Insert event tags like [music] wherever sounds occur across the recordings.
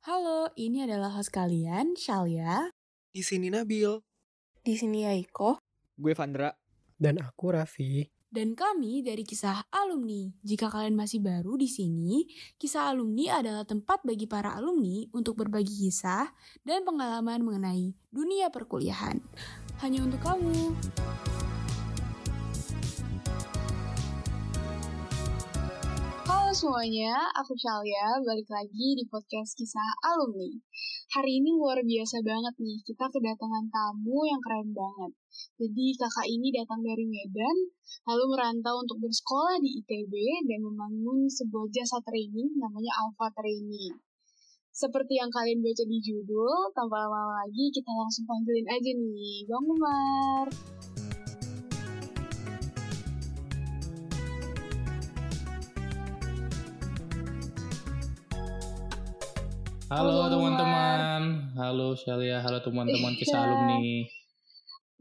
Halo, ini adalah host kalian, Shalia. Di sini Nabil. Di sini Aiko. Gue Vandra. Dan aku Raffi. Dan kami dari kisah alumni. Jika kalian masih baru di sini, kisah alumni adalah tempat bagi para alumni untuk berbagi kisah dan pengalaman mengenai dunia perkuliahan. Hanya untuk kamu. Semuanya, aku Shalia, balik lagi di podcast kisah alumni. Hari ini luar biasa banget nih, kita kedatangan tamu yang keren banget. Jadi kakak ini datang dari Medan, lalu merantau untuk bersekolah di ITB dan membangun sebuah jasa training namanya Alpha Training. Seperti yang kalian baca di judul, tanpa lama-lama lagi kita langsung panggilin aja nih, Bang Umar. Halo teman-teman, halo Shalia, halo teman-teman kisah Iya. alumni.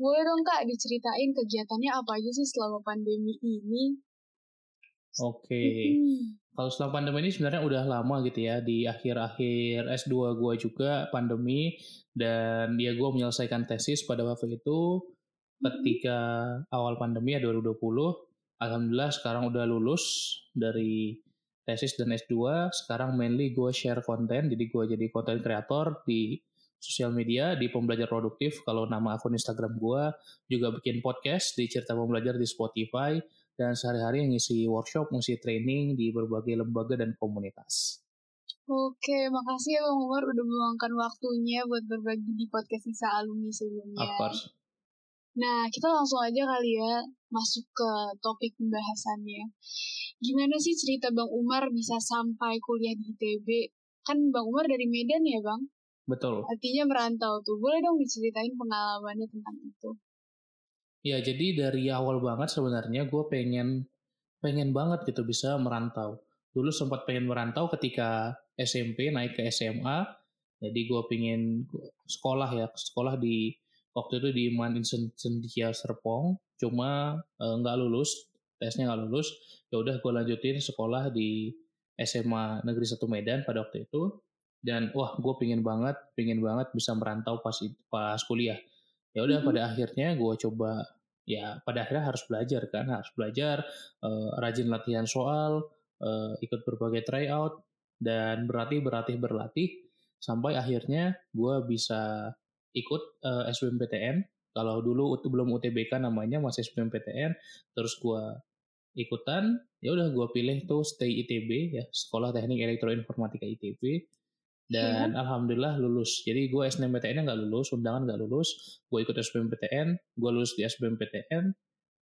Boleh dong kak diceritain kegiatannya apa aja sih selama pandemi ini? Oke, Hmm. kalau selama pandemi ini sebenarnya udah lama gitu ya, di akhir-akhir S2 gua juga pandemi, dan ya gua menyelesaikan tesis pada waktu itu ketika awal pandemi ya 2020. Alhamdulillah sekarang udah lulus dari tesis dan S2, sekarang mainly gue share konten, jadi gue jadi konten kreator di sosial media, di Pembelajar Produktif, kalau nama akun Instagram gue, juga bikin podcast di Cerita Pembelajar di Spotify, dan sehari-hari ngisi workshop, ngisi training di berbagai lembaga dan komunitas. Oke, makasih ya Bang Umar udah meluangkan waktunya buat berbagi di podcast Sisa Alumni sebelumnya. Of course. Nah, kita langsung aja kali ya masuk ke topik pembahasannya. Gimana sih cerita Bang Umar bisa sampai kuliah di ITB? Kan Bang Umar dari Medan ya Bang? Betul. Artinya merantau tuh. Boleh dong diceritain pengalamannya tentang itu? Ya, jadi dari awal banget sebenarnya gue pengen pengen banget gitu bisa merantau. Dulu sempat pengen merantau ketika SMP naik ke SMA. Jadi gue pengen sekolah ya, sekolah di waktu itu di Man Insentia Serpong. Cuma eh, nggak lulus, tesnya nggak lulus. Ya udah gue lanjutin sekolah di SMA Negeri 1 Medan pada waktu itu. Dan wah gue pengen banget, pengen banget bisa merantau pas pas kuliah. Ya udah Mhm. pada akhirnya gue coba ya pada akhirnya harus belajar kan harus belajar eh, rajin latihan soal eh, ikut berbagai tryout dan berlatih berlatih berlatih sampai akhirnya gue bisa ikut eh, SBMPTN kalau dulu ut- belum UTBK namanya masih SBMPTN terus gue ikutan ya udah gue pilih tuh stay ITB ya sekolah teknik elektroinformatika ITB dan alhamdulillah lulus. Jadi gue SNMPTN nggak lulus undangan nggak lulus. Gue ikut SBMPTN gue lulus di SBMPTN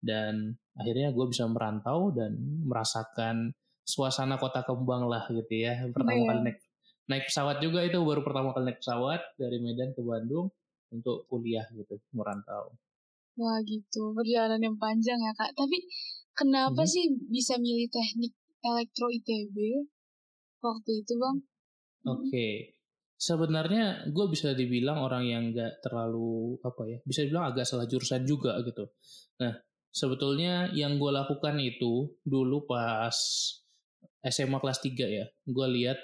dan akhirnya gue bisa merantau dan merasakan suasana kota kembang lah gitu ya. Pertama Iya. kali naik naik pesawat juga itu baru pertama kali naik pesawat dari Medan ke Bandung untuk kuliah gitu merantau Wah gitu, perjalanan yang panjang ya kak. Tapi kenapa Mhm. sih bisa milih teknik elektro ITB waktu itu bang? Oke, sebenarnya gue bisa dibilang orang yang nggak terlalu apa ya, bisa dibilang agak salah jurusan juga gitu. Nah, sebetulnya yang gue lakukan itu dulu pas SMA kelas 3 ya, gue lihat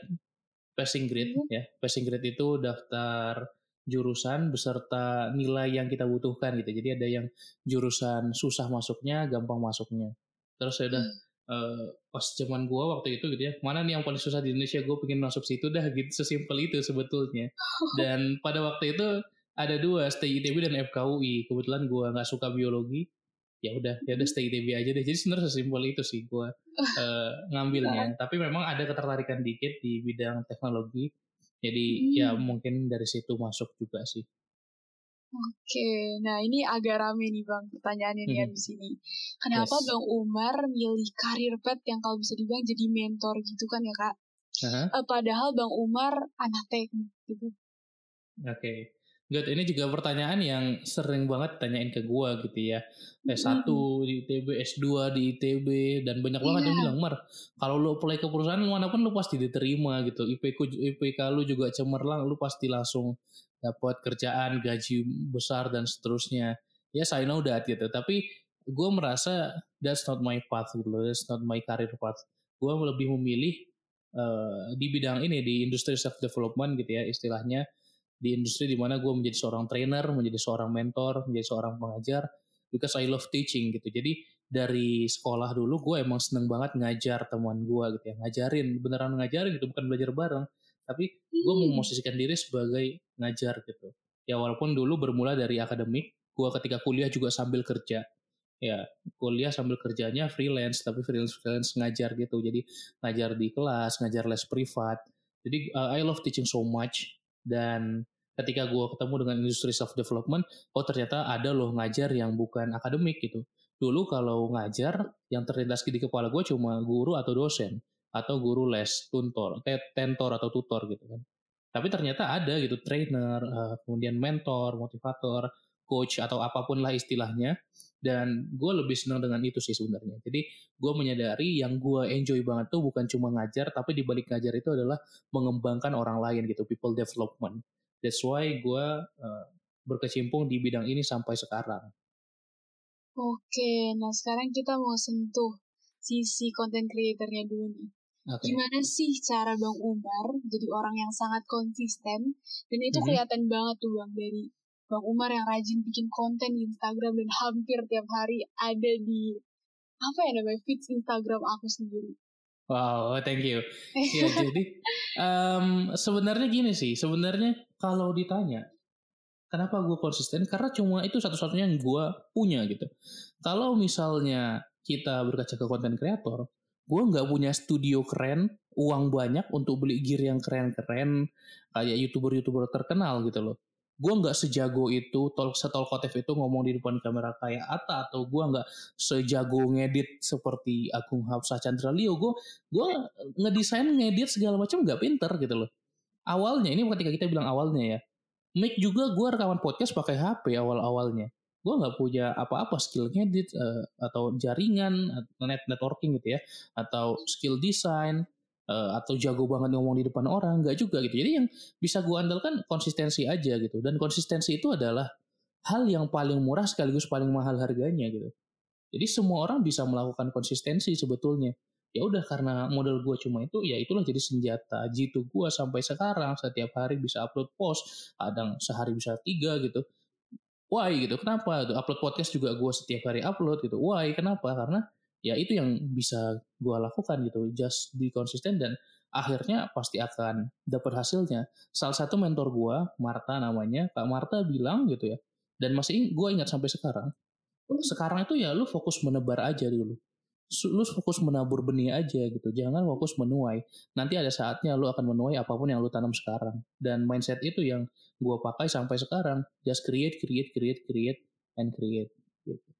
passing grade Mhm. ya, passing grade itu daftar jurusan beserta nilai yang kita butuhkan gitu. Jadi ada yang jurusan susah masuknya, gampang masuknya. Terus ya udah eh, pas zaman gua waktu itu gitu ya mana nih yang paling susah di Indonesia? Gue pengen masuk situ dah gitu sesimpel itu sebetulnya. [laughs] Dan pada waktu itu ada dua stay ITB dan FKUI kebetulan gua nggak suka biologi ya udah ya udah stay ITB aja deh. Jadi sebenarnya sesimpel itu sih gua [laughs] eh, ngambilnya. Tapi memang ada ketertarikan dikit di bidang teknologi jadi ya Hmm. mungkin dari situ masuk juga sih Oke, nah ini agak rame nih bang pertanyaannya nih Mhm. di sini. Kenapa Yes. bang Umar milih karir pet yang kalau bisa dibilang jadi mentor gitu kan ya kak? Eh, padahal bang Umar anak teknik gitu. Oke. Good, ini juga pertanyaan yang sering banget tanyain ke gua gitu ya. S1 di ITB, S2 di ITB, dan banyak banget yang Iya. bilang, Mar, kalau lu apply ke perusahaan mana pun lu pasti diterima gitu. IPK, IPK lu juga cemerlang, lu pasti langsung dapat kerjaan, gaji besar, dan seterusnya. Yes, I know that gitu. Tapi gue merasa that's not my path gitu loh. That's not my career path. Gue lebih memilih uh, di bidang ini di industri self development gitu ya istilahnya di industri di mana gue menjadi seorang trainer, menjadi seorang mentor, menjadi seorang pengajar because I love teaching gitu. Jadi dari sekolah dulu gue emang seneng banget ngajar teman gue gitu ya, ngajarin beneran ngajarin gitu bukan belajar bareng, tapi gue mau memosisikan diri sebagai ngajar gitu. Ya walaupun dulu bermula dari akademik, gue ketika kuliah juga sambil kerja. Ya kuliah sambil kerjanya freelance tapi freelance freelance ngajar gitu. Jadi ngajar di kelas ngajar les privat. Jadi uh, I love teaching so much dan ketika gue ketemu dengan industri self development oh ternyata ada loh ngajar yang bukan akademik gitu. Dulu kalau ngajar yang terlintas di kepala gue cuma guru atau dosen atau guru les tutor tentor atau tutor gitu kan. Tapi ternyata ada gitu trainer uh, kemudian mentor motivator coach atau apa pun lah istilahnya dan gue lebih senang dengan itu sih sebenarnya jadi gue menyadari yang gue enjoy banget tuh bukan cuma ngajar tapi di balik ngajar itu adalah mengembangkan orang lain gitu people development that's why gue uh, berkecimpung di bidang ini sampai sekarang oke nah sekarang kita mau sentuh sisi konten creatornya dulu nih Okay. Gimana sih cara Bang Umar jadi orang yang sangat konsisten dan itu mm -hmm. kelihatan banget tuh Bang dari Bang Umar yang rajin bikin konten di Instagram dan hampir tiap hari ada di apa ya namanya feeds Instagram aku sendiri. Wow, thank you. [laughs] ya jadi um, sebenarnya gini sih, sebenarnya kalau ditanya kenapa gue konsisten, karena cuma itu satu-satunya yang gue punya gitu. Kalau misalnya kita berkaca ke konten kreator, gue nggak punya studio keren, uang banyak untuk beli gear yang keren-keren kayak youtuber-youtuber terkenal gitu loh gue nggak sejago itu tol setolkotif itu ngomong di depan kamera kayak Ata atau gue nggak sejago ngedit seperti Agung Hapsah Chandra Leo gue gue ngedesain ngedit segala macam nggak pinter gitu loh. Awalnya ini ketika kita bilang awalnya ya mic juga gue rekaman podcast pakai HP awal awalnya gue nggak punya apa-apa skill ngedit uh, atau jaringan net networking gitu ya atau skill design uh, atau jago banget ngomong di depan orang nggak juga gitu. Jadi yang bisa gue andalkan konsistensi aja gitu. Dan konsistensi itu adalah hal yang paling murah sekaligus paling mahal harganya gitu. Jadi semua orang bisa melakukan konsistensi sebetulnya. Ya udah karena model gue cuma itu ya itulah jadi senjata jitu gue sampai sekarang. Setiap hari bisa upload post kadang sehari bisa tiga gitu. Why gitu? Kenapa? Upload podcast juga gue setiap hari upload gitu. Why? Kenapa? Karena ya itu yang bisa gue lakukan gitu just be konsisten dan akhirnya pasti akan dapat hasilnya. Salah satu mentor gue Marta namanya kak Marta bilang gitu ya dan masih gue ingat sampai sekarang sekarang itu ya lu fokus menebar aja dulu. Lu fokus menabur benih aja gitu jangan fokus menuai. Nanti ada saatnya lu akan menuai apa pun yang lu tanam sekarang. Dan mindset itu yang gue pakai sampai sekarang just create create create create and create gitu.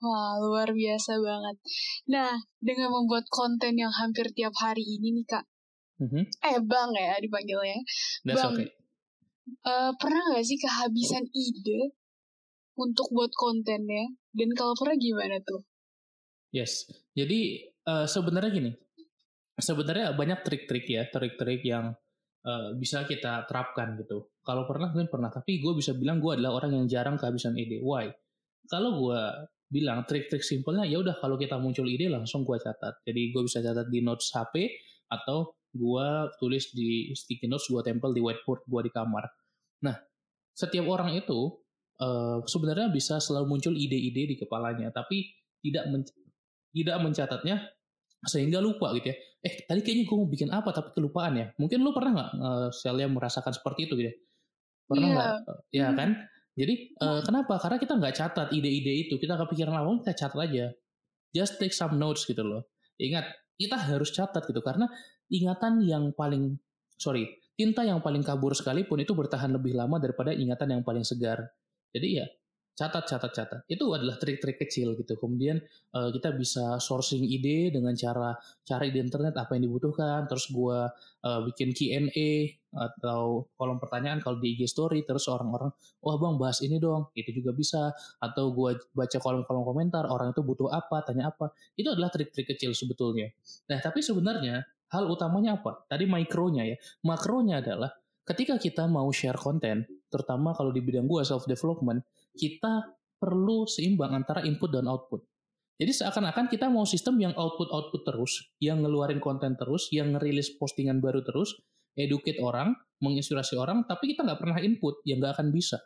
Wah, luar biasa banget. Nah, dengan membuat konten yang hampir tiap hari ini nih, Kak. Mm-hmm. Eh, Bang ya dipanggilnya. That's bang, okay. uh, pernah gak sih kehabisan ide untuk buat kontennya? Dan kalau pernah gimana tuh? Yes. Jadi, uh, sebenarnya gini. Sebenarnya banyak trik-trik ya, trik-trik yang uh, bisa kita terapkan gitu. Kalau pernah, mungkin pernah. Tapi gue bisa bilang gue adalah orang yang jarang kehabisan ide. Why? Kalau gue bilang trik-trik simpelnya ya udah kalau kita muncul ide langsung gue catat. Jadi gue bisa catat di notes HP atau gue tulis di sticky notes gue tempel di whiteboard gue di kamar. Nah setiap orang itu uh, sebenarnya bisa selalu muncul ide-ide di kepalanya tapi tidak men tidak mencatatnya sehingga lupa gitu ya. Eh tadi kayaknya gue mau bikin apa tapi kelupaan ya. Mungkin lu pernah nggak uh, Celia merasakan seperti itu gitu ya? Pernah iya. nggak? Yeah. Ya kan? Jadi uh, kenapa? Karena kita nggak catat ide-ide itu. Kita kepikiran apa kita catat aja. Just take some notes gitu loh. Ingat, kita harus catat gitu karena ingatan yang paling sorry tinta yang paling kabur sekalipun itu bertahan lebih lama daripada ingatan yang paling segar. Jadi ya catat catat catat. Itu adalah trik-trik kecil gitu. Kemudian uh, kita bisa sourcing ide dengan cara cari di internet apa yang dibutuhkan. Terus gue uh, bikin Q&A atau kolom pertanyaan kalau di IG story terus orang-orang wah bang bahas ini dong. Itu juga bisa. Atau gue baca kolom-kolom komentar orang itu butuh apa? Tanya apa? Itu adalah trik-trik kecil sebetulnya. Nah tapi sebenarnya hal utamanya apa? Tadi mikronya ya. Makronya adalah ketika kita mau share konten terutama kalau di bidang gue self development kita perlu seimbang antara input dan output. Jadi seakan-akan kita mau sistem yang output-output terus, yang ngeluarin konten terus, yang ngerilis postingan baru terus, educate orang, menginspirasi orang, tapi kita nggak pernah input, ya nggak akan bisa.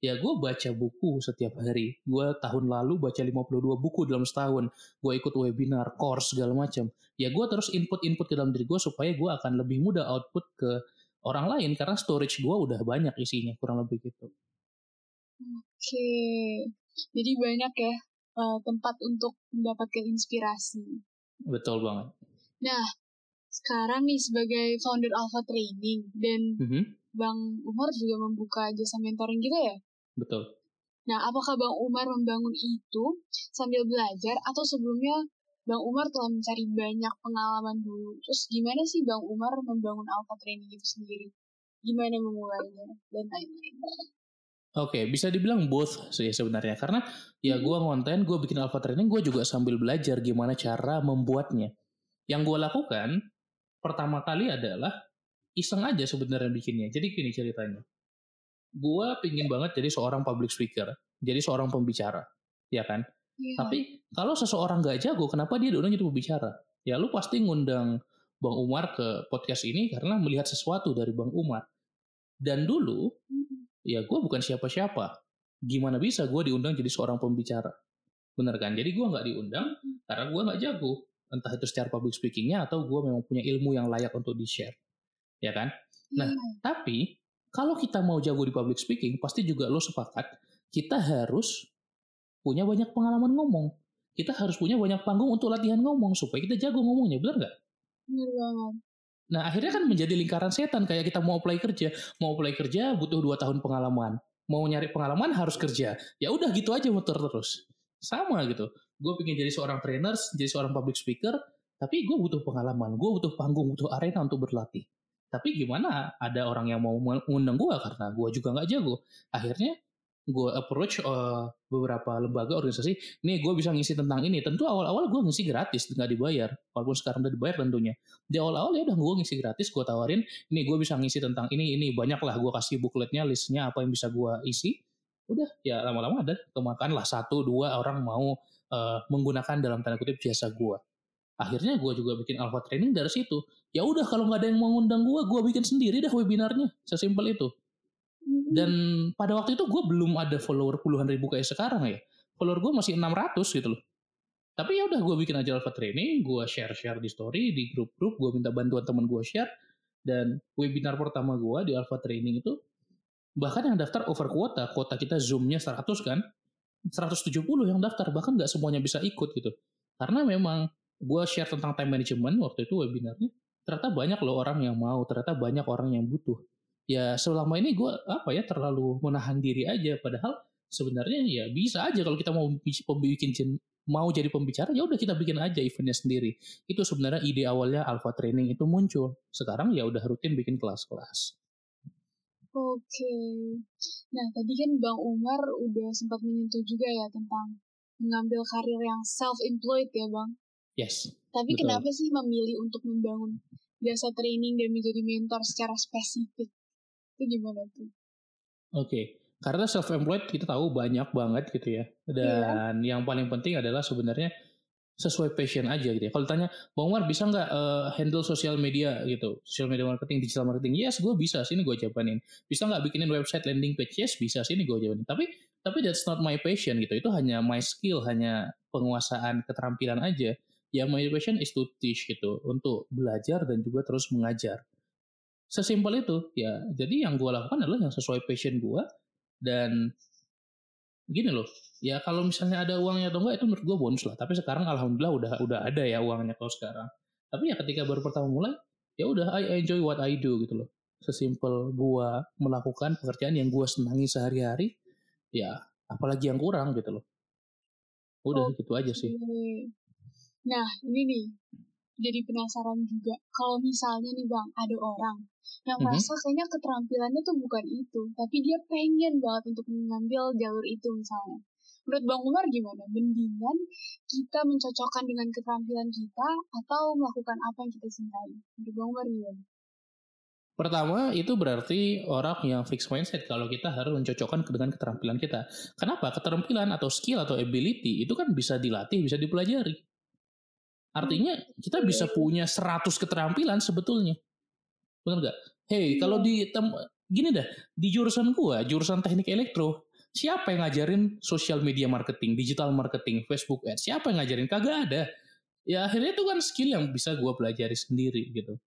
Ya gue baca buku setiap hari. Gue tahun lalu baca 52 buku dalam setahun. Gue ikut webinar, course, segala macam. Ya gue terus input-input ke dalam diri gue supaya gue akan lebih mudah output ke orang lain karena storage gue udah banyak isinya, kurang lebih gitu. Oke, jadi banyak ya uh, tempat untuk mendapatkan inspirasi. Betul banget. Nah, sekarang nih sebagai founder Alpha Training dan mm -hmm. Bang Umar juga membuka jasa mentoring gitu ya? Betul. Nah, apakah Bang Umar membangun itu sambil belajar atau sebelumnya Bang Umar telah mencari banyak pengalaman dulu? Terus gimana sih Bang Umar membangun Alpha Training itu sendiri? Gimana memulainya dan lain-lain? Oke, okay, bisa dibilang both sih sebenarnya. Karena ya gue ngonten, gue bikin alpha training, gue juga sambil belajar gimana cara membuatnya. Yang gue lakukan pertama kali adalah iseng aja sebenarnya bikinnya. Jadi gini ceritanya. Gue pingin banget jadi seorang public speaker, jadi seorang pembicara, ya kan? Yeah. Tapi kalau seseorang gak jago, kenapa dia diundang jadi pembicara? Ya lu pasti ngundang Bang Umar ke podcast ini karena melihat sesuatu dari Bang Umar. Dan dulu ya gue bukan siapa-siapa. Gimana bisa gue diundang jadi seorang pembicara? Bener kan? Jadi gue nggak diundang karena gue nggak jago. Entah itu secara public speakingnya atau gue memang punya ilmu yang layak untuk di-share. Ya kan? Nah, hmm. tapi kalau kita mau jago di public speaking, pasti juga lo sepakat, kita harus punya banyak pengalaman ngomong. Kita harus punya banyak panggung untuk latihan ngomong supaya kita jago ngomongnya, bener nggak? Bener banget. Nah akhirnya kan menjadi lingkaran setan kayak kita mau apply kerja, mau apply kerja butuh dua tahun pengalaman, mau nyari pengalaman harus kerja. Ya udah gitu aja muter terus. Sama gitu. Gue pengen jadi seorang trainer, jadi seorang public speaker, tapi gue butuh pengalaman, gue butuh panggung, butuh arena untuk berlatih. Tapi gimana ada orang yang mau mengundang gue karena gue juga nggak jago. Akhirnya gue approach uh, beberapa lembaga organisasi, nih gue bisa ngisi tentang ini. Tentu awal-awal gue ngisi gratis, nggak dibayar. Walaupun sekarang udah dibayar tentunya. Di awal-awal ya udah gue ngisi gratis, gue tawarin, nih gue bisa ngisi tentang ini, ini banyak lah gue kasih bookletnya, listnya apa yang bisa gue isi. Udah ya lama-lama ada kemakan lah satu dua orang mau uh, menggunakan dalam tanda kutip jasa gue. Akhirnya gue juga bikin alpha training dari situ. Ya udah kalau nggak ada yang mau ngundang gue, gue bikin sendiri dah webinarnya. Sesimpel itu. Dan pada waktu itu gue belum ada follower puluhan ribu kayak sekarang ya. Follower gue masih 600 gitu loh. Tapi ya udah gue bikin aja alpha training, gue share-share di story, di grup-grup, gue minta bantuan teman gue share. Dan webinar pertama gue di alpha training itu, bahkan yang daftar over kuota, kuota kita zoomnya 100 kan, 170 yang daftar, bahkan nggak semuanya bisa ikut gitu. Karena memang gue share tentang time management waktu itu webinarnya, ternyata banyak loh orang yang mau, ternyata banyak orang yang butuh ya selama ini gue apa ya terlalu menahan diri aja. Padahal sebenarnya ya bisa aja kalau kita mau bikin mau jadi pembicara ya udah kita bikin aja eventnya sendiri. Itu sebenarnya ide awalnya alpha training itu muncul. Sekarang ya udah rutin bikin kelas-kelas. Oke. Nah tadi kan bang Umar udah sempat menyentuh juga ya tentang mengambil karir yang self employed ya bang. Yes tapi betul. kenapa sih memilih untuk membangun jasa training dan menjadi mentor secara spesifik itu gimana tuh? Oke, okay. karena self employed kita tahu banyak banget gitu ya. Dan yeah. yang paling penting adalah sebenarnya sesuai passion aja gitu ya. Kalau tanya, Bang Umar bisa nggak uh, handle sosial media gitu, sosial media marketing, digital marketing? Yes, gue bisa. Sini gue jawabanin. Bisa nggak bikinin website landing page? Yes, bisa. Sini gue jawabanin. Tapi tapi that's not my passion gitu. Itu hanya my skill, hanya penguasaan keterampilan aja. Ya my passion is to teach gitu, untuk belajar dan juga terus mengajar. Sesimpel itu ya. Jadi yang gue lakukan adalah yang sesuai passion gue dan gini loh. Ya kalau misalnya ada uangnya atau enggak itu menurut gue bonus lah. Tapi sekarang alhamdulillah udah udah ada ya uangnya kalau sekarang. Tapi ya ketika baru pertama mulai ya udah I enjoy what I do gitu loh. Sesimpel gue melakukan pekerjaan yang gue senangi sehari-hari ya apalagi yang kurang gitu loh. Udah oh, gitu aja sih. Nah ini nih jadi penasaran juga kalau misalnya nih bang ada orang yang mm -hmm. merasa kayaknya keterampilannya tuh bukan itu tapi dia pengen banget untuk mengambil jalur itu misalnya menurut bang Umar gimana mendingan kita mencocokkan dengan keterampilan kita atau melakukan apa yang kita cintai menurut bang Umar gimana Pertama, itu berarti orang yang fixed mindset kalau kita harus mencocokkan dengan keterampilan kita. Kenapa? Keterampilan atau skill atau ability itu kan bisa dilatih, bisa dipelajari. Artinya kita bisa punya 100 keterampilan sebetulnya. Benar nggak? Hey, kalau di tem- gini dah, di jurusan gua, jurusan teknik elektro, siapa yang ngajarin social media marketing, digital marketing, Facebook ads? Siapa yang ngajarin? Kagak ada. Ya akhirnya itu kan skill yang bisa gua pelajari sendiri gitu.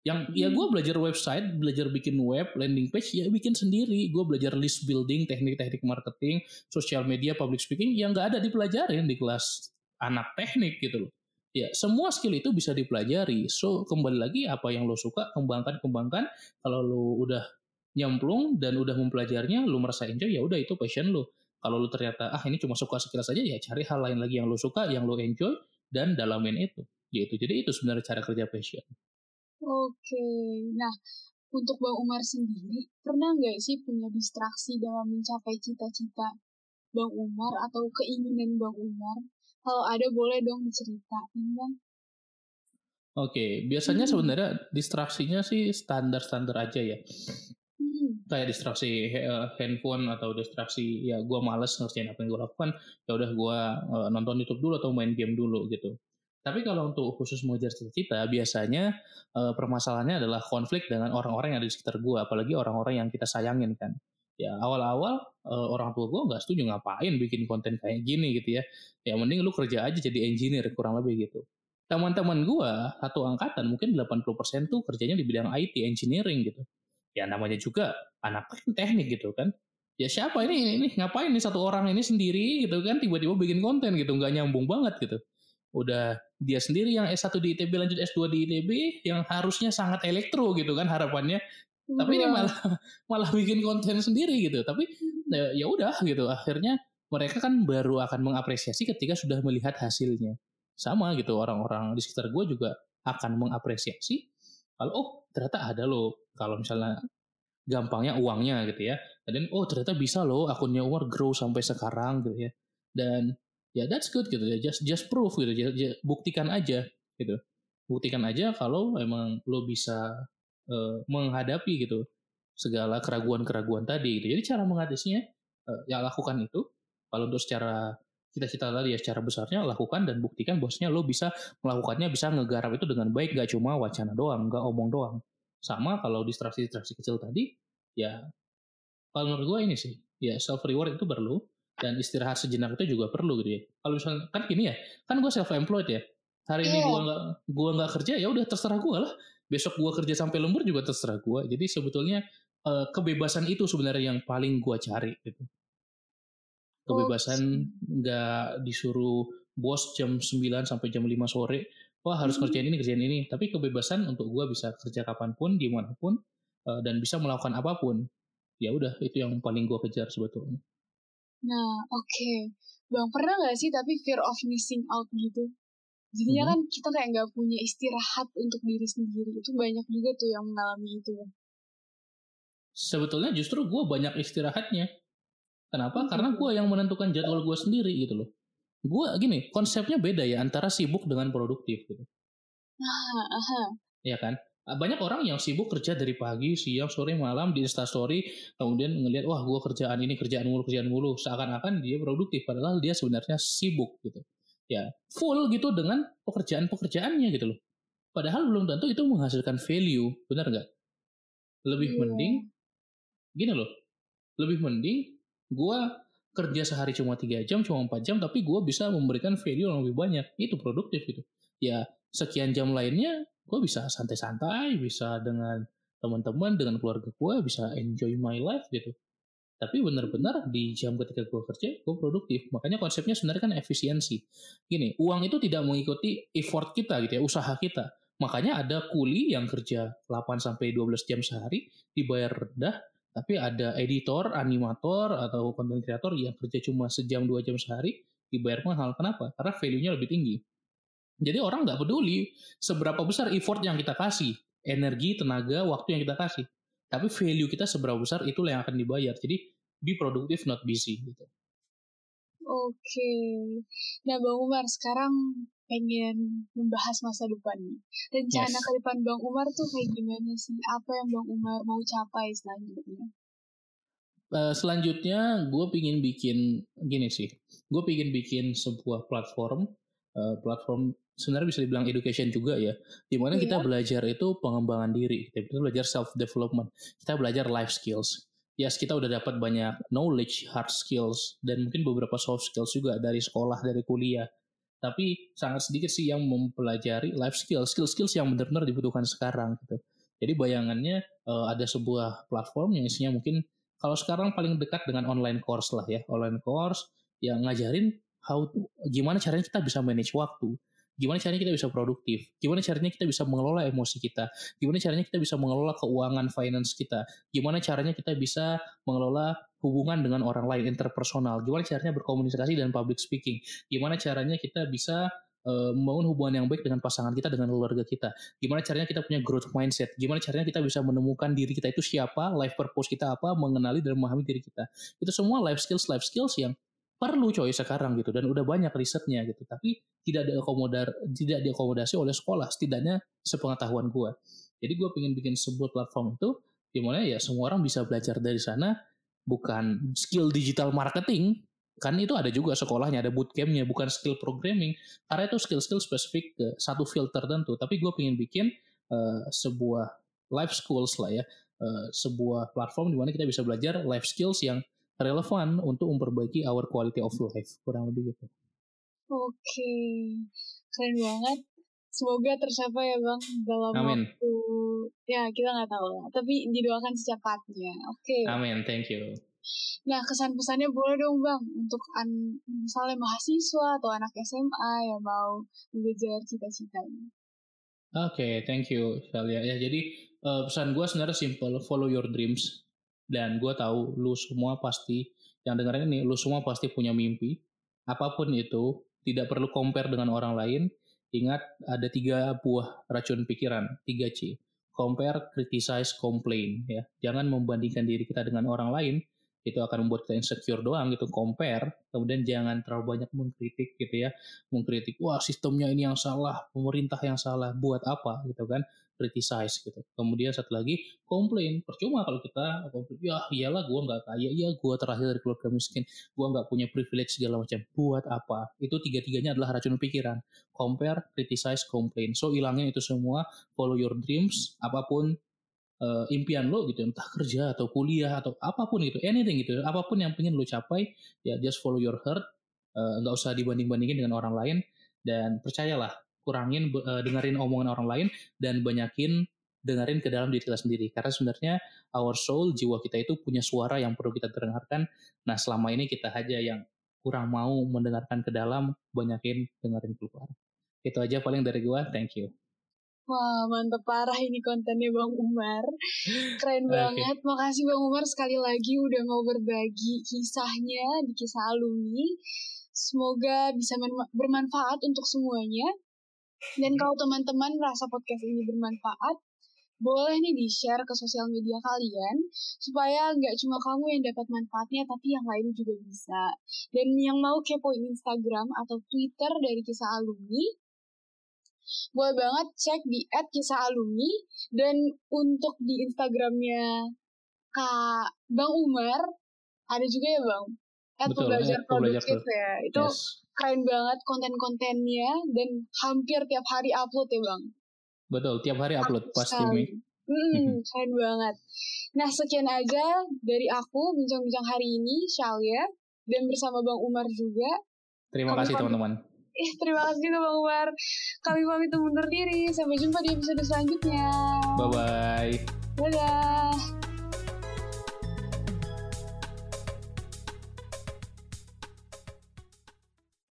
Yang ya gue belajar website, belajar bikin web, landing page, ya bikin sendiri. Gue belajar list building, teknik-teknik marketing, social media, public speaking, yang nggak ada dipelajarin di kelas anak teknik gitu loh. Ya semua skill itu bisa dipelajari. So kembali lagi apa yang lo suka, kembangkan, kembangkan. Kalau lo udah nyemplung dan udah mempelajarinya, lo merasa enjoy, ya udah itu passion lo. Kalau lo ternyata ah ini cuma suka skill saja, ya cari hal lain lagi yang lo suka, yang lo enjoy dan dalamin itu. Gitu. Jadi itu sebenarnya cara kerja passion. Oke, nah untuk Bang Umar sendiri, pernah nggak sih punya distraksi dalam mencapai cita-cita Bang Umar atau keinginan Bang Umar? Kalau ada boleh dong diceritain Bang. Oke, biasanya Hmm. sebenarnya distraksinya sih standar-standar aja ya. Hmm. Kayak distraksi eh, handphone atau distraksi ya gue males ngerjain apa yang gue lakukan, ya udah gue eh, nonton YouTube dulu atau main game dulu gitu. Tapi kalau untuk khusus mengejar cita-cita, biasanya eh, permasalahannya adalah konflik dengan orang-orang yang ada di sekitar gue, apalagi orang-orang yang kita sayangin kan. Ya awal-awal eh, orang tua gue nggak setuju ngapain bikin konten kayak gini gitu ya. Ya mending lu kerja aja jadi engineer kurang lebih gitu. Teman-teman gue satu angkatan mungkin 80% tuh kerjanya di bidang IT engineering gitu. Ya namanya juga anak teknik gitu kan. Ya siapa ini ini ngapain nih satu orang ini sendiri gitu kan tiba-tiba bikin konten gitu nggak nyambung banget gitu. Udah dia sendiri yang S1 di ITB lanjut S2 di ITB yang harusnya sangat elektro gitu kan harapannya tapi ini malah [laughs] malah bikin konten sendiri gitu. Tapi ya ya udah gitu. Akhirnya mereka kan baru akan mengapresiasi ketika sudah melihat hasilnya. Sama gitu orang-orang di sekitar gue juga akan mengapresiasi kalau oh ternyata ada loh kalau misalnya gampangnya uangnya gitu ya. Dan oh ternyata bisa loh akunnya Umar grow sampai sekarang gitu ya. Dan ya that's good gitu. Ya just just proof gitu. Ju- ju- buktikan aja gitu. Buktikan aja kalau emang lo bisa eh, menghadapi gitu segala keraguan-keraguan tadi gitu. Jadi cara mengatasinya eh, ya lakukan itu. Kalau untuk secara cita-cita tadi ya secara besarnya lakukan dan buktikan bosnya lo bisa melakukannya bisa ngegarap itu dengan baik. Gak cuma wacana doang gak omong doang. Sama kalau distraksi-distraksi kecil tadi ya kalau menurut gue ini sih ya self reward itu perlu dan istirahat sejenak itu juga perlu gitu ya. Kalau misalnya kan gini ya kan gue self employed ya. Hari ini Iya. gue nggak gua nggak kerja ya udah terserah gue lah besok gue kerja sampai lembur juga terserah gue jadi sebetulnya eh, kebebasan itu sebenarnya yang paling gue cari gitu kebebasan nggak disuruh bos jam 9 sampai jam 5 sore wah harus Mhm. kerjain ini kerjain ini tapi kebebasan untuk gue bisa kerja kapan pun di mana pun eh, dan bisa melakukan apa pun ya udah itu yang paling gue kejar sebetulnya Nah, oke. Bang, pernah nggak sih tapi fear of missing out gitu? Jadinya Mhm. kan kita kayak nggak punya istirahat untuk diri sendiri. Itu banyak juga tuh yang mengalami itu. Sebetulnya justru gue banyak istirahatnya kenapa Oh, karena gitu. gue yang menentukan jadwal gue sendiri gitu loh gue gini konsepnya beda ya antara sibuk dengan produktif gitu Nah, aha. ya kan banyak orang yang sibuk kerja dari pagi siang sore malam di instastory kemudian ngelihat wah gue kerjaan ini kerjaan mulu kerjaan mulu seakan-akan dia produktif padahal dia sebenarnya sibuk gitu ya full gitu dengan pekerjaan pekerjaannya gitu loh. Padahal belum tentu itu menghasilkan value benar nggak? Lebih Iya. mending gini loh lebih mending gue kerja sehari cuma tiga jam cuma empat jam tapi gue bisa memberikan value yang lebih banyak. Itu produktif gitu. Ya sekian jam lainnya gue bisa santai-santai bisa dengan teman-teman dengan keluarga gue bisa enjoy my life gitu tapi benar-benar di jam ketika gue kerja gue produktif makanya konsepnya sebenarnya kan efisiensi gini uang itu tidak mengikuti effort kita gitu ya usaha kita makanya ada kuli yang kerja 8 sampai 12 jam sehari dibayar rendah tapi ada editor, animator atau content creator yang kerja cuma sejam dua jam sehari dibayar mahal. Kenapa? Karena value-nya lebih tinggi. Jadi orang nggak peduli seberapa besar effort yang kita kasih, energi, tenaga, waktu yang kita kasih. Tapi value kita seberapa besar itulah yang akan dibayar. Jadi be productive not busy gitu. Oke. Nah, Bang Umar, sekarang pengen membahas masa depan nih. Rencana Yes. ke depan Bang Umar tuh kayak gimana sih? Apa yang Bang Umar mau capai selanjutnya? Eh, selanjutnya gue pingin bikin gini sih gue pingin bikin sebuah platform eh, platform sebenarnya bisa dibilang education juga ya di mana kita Iya. belajar itu pengembangan diri kita belajar self development kita belajar life skills. Yes kita udah dapat banyak knowledge hard skills dan mungkin beberapa soft skills juga dari sekolah dari kuliah. Tapi sangat sedikit sih yang mempelajari life skills skill-skills yang benar-benar dibutuhkan sekarang gitu. Jadi bayangannya eh, ada sebuah platform yang isinya mungkin kalau sekarang paling dekat dengan online course lah ya. Online course yang ngajarin how gimana caranya kita bisa manage waktu? Gimana caranya kita bisa produktif? Gimana caranya kita bisa mengelola emosi kita? Gimana caranya kita bisa mengelola keuangan finance kita? Gimana caranya kita bisa mengelola hubungan dengan orang lain interpersonal? Gimana caranya berkomunikasi dan public speaking? Gimana caranya kita bisa eh, membangun hubungan yang baik dengan pasangan kita dengan keluarga kita? Gimana caranya kita punya growth mindset? Gimana caranya kita bisa menemukan diri kita itu siapa life purpose kita apa mengenali dan memahami diri kita? Itu semua life skills life skills yang perlu coy sekarang gitu dan udah banyak risetnya gitu. Tapi tidak diakomodar tidak diakomodasi oleh sekolah setidaknya sepengetahuan gue jadi gue pengen bikin sebuah platform itu di mana ya semua orang bisa belajar dari sana bukan skill digital marketing kan itu ada juga sekolahnya ada bootcampnya bukan skill programming. Karena itu skill-skill spesifik ke satu field tertentu. Tapi gue pengen bikin eh, sebuah life skills lah ya eh, sebuah platform di mana kita bisa belajar life skills yang relevan untuk memperbaiki our quality of life kurang lebih gitu Oke, keren banget. Semoga tercapai ya Bang dalam Amin. waktu ya kita nggak tahu lah, tapi didoakan secepatnya. Oke. amin thank you Nah kesan pesannya boleh dong Bang untuk an misalnya mahasiswa atau anak SMA yang mau mengejar cita-citanya. Oke, thank you, Shalia. Ya, jadi eh, pesan gue sebenarnya simple, follow your dreams. Dan gue tahu lu semua pasti, yang dengerin ini, lu semua pasti punya mimpi. Apa pun itu, tidak perlu compare dengan orang lain. Ingat, ada tiga buah racun pikiran, 3C. Compare, criticize, complain. Ya, Jangan membandingkan diri kita dengan orang lain, itu akan membuat kita insecure doang gitu compare kemudian jangan terlalu banyak mengkritik gitu ya mengkritik wah sistemnya ini yang salah pemerintah yang salah buat apa gitu kan criticize gitu. Kemudian satu lagi komplain. Percuma kalau kita komplain ya iyalah gua nggak kaya. Iya gua terakhir dari keluarga miskin. Gua nggak punya privilege segala macam. Buat apa? Itu tiga tiganya adalah racun pikiran. Compare criticize complain. So ilangin itu semua. Follow your dreams apa pun eh, impian lo gitu. Entah kerja atau kuliah atau apa pun gitu anything gitu. Apa pun yang pengen lo capai ya just follow your heart. Eh, nggak usah dibanding bandingin dengan orang lain. Dan percayalah kurangin eh, dengerin omongan orang lain dan banyakin dengerin ke dalam diri kita sendiri karena sebenarnya our soul jiwa kita itu punya suara yang perlu kita dengarkan nah selama ini kita aja yang kurang mau mendengarkan ke dalam banyakin dengerin keluar itu aja paling dari gua thank you Wah, mantep parah ini kontennya Bang Umar. Keren banget. Makasih Bang Umar sekali lagi udah mau berbagi kisahnya di kisah alumni. Semoga bisa bermanfaat untuk semuanya. Dan kalau teman-teman merasa podcast ini bermanfaat, boleh nih di-share ke sosial media kalian, supaya nggak cuma kamu yang dapat manfaatnya, tapi yang lain juga bisa. Dan yang mau kepoin Instagram atau Twitter dari kisah alumni, boleh banget cek di @kisah_alumni dan untuk di Instagramnya Kak Bang Umar ada juga ya Bang at Betul, pembelajar at pembelajar produktif ya itu yes keren banget konten-kontennya dan hampir tiap hari upload ya Bang betul tiap hari upload Mantap pasti. Hmm, keren banget. Nah, sekian aja dari aku bincang-bincang hari ini, Shalia, dan bersama Bang Umar juga. terima Kami kasih teman-teman Eh, terima kasih juga Bang Umar. Kami pamit undur diri. Sampai jumpa di episode selanjutnya. bye bye Dadah.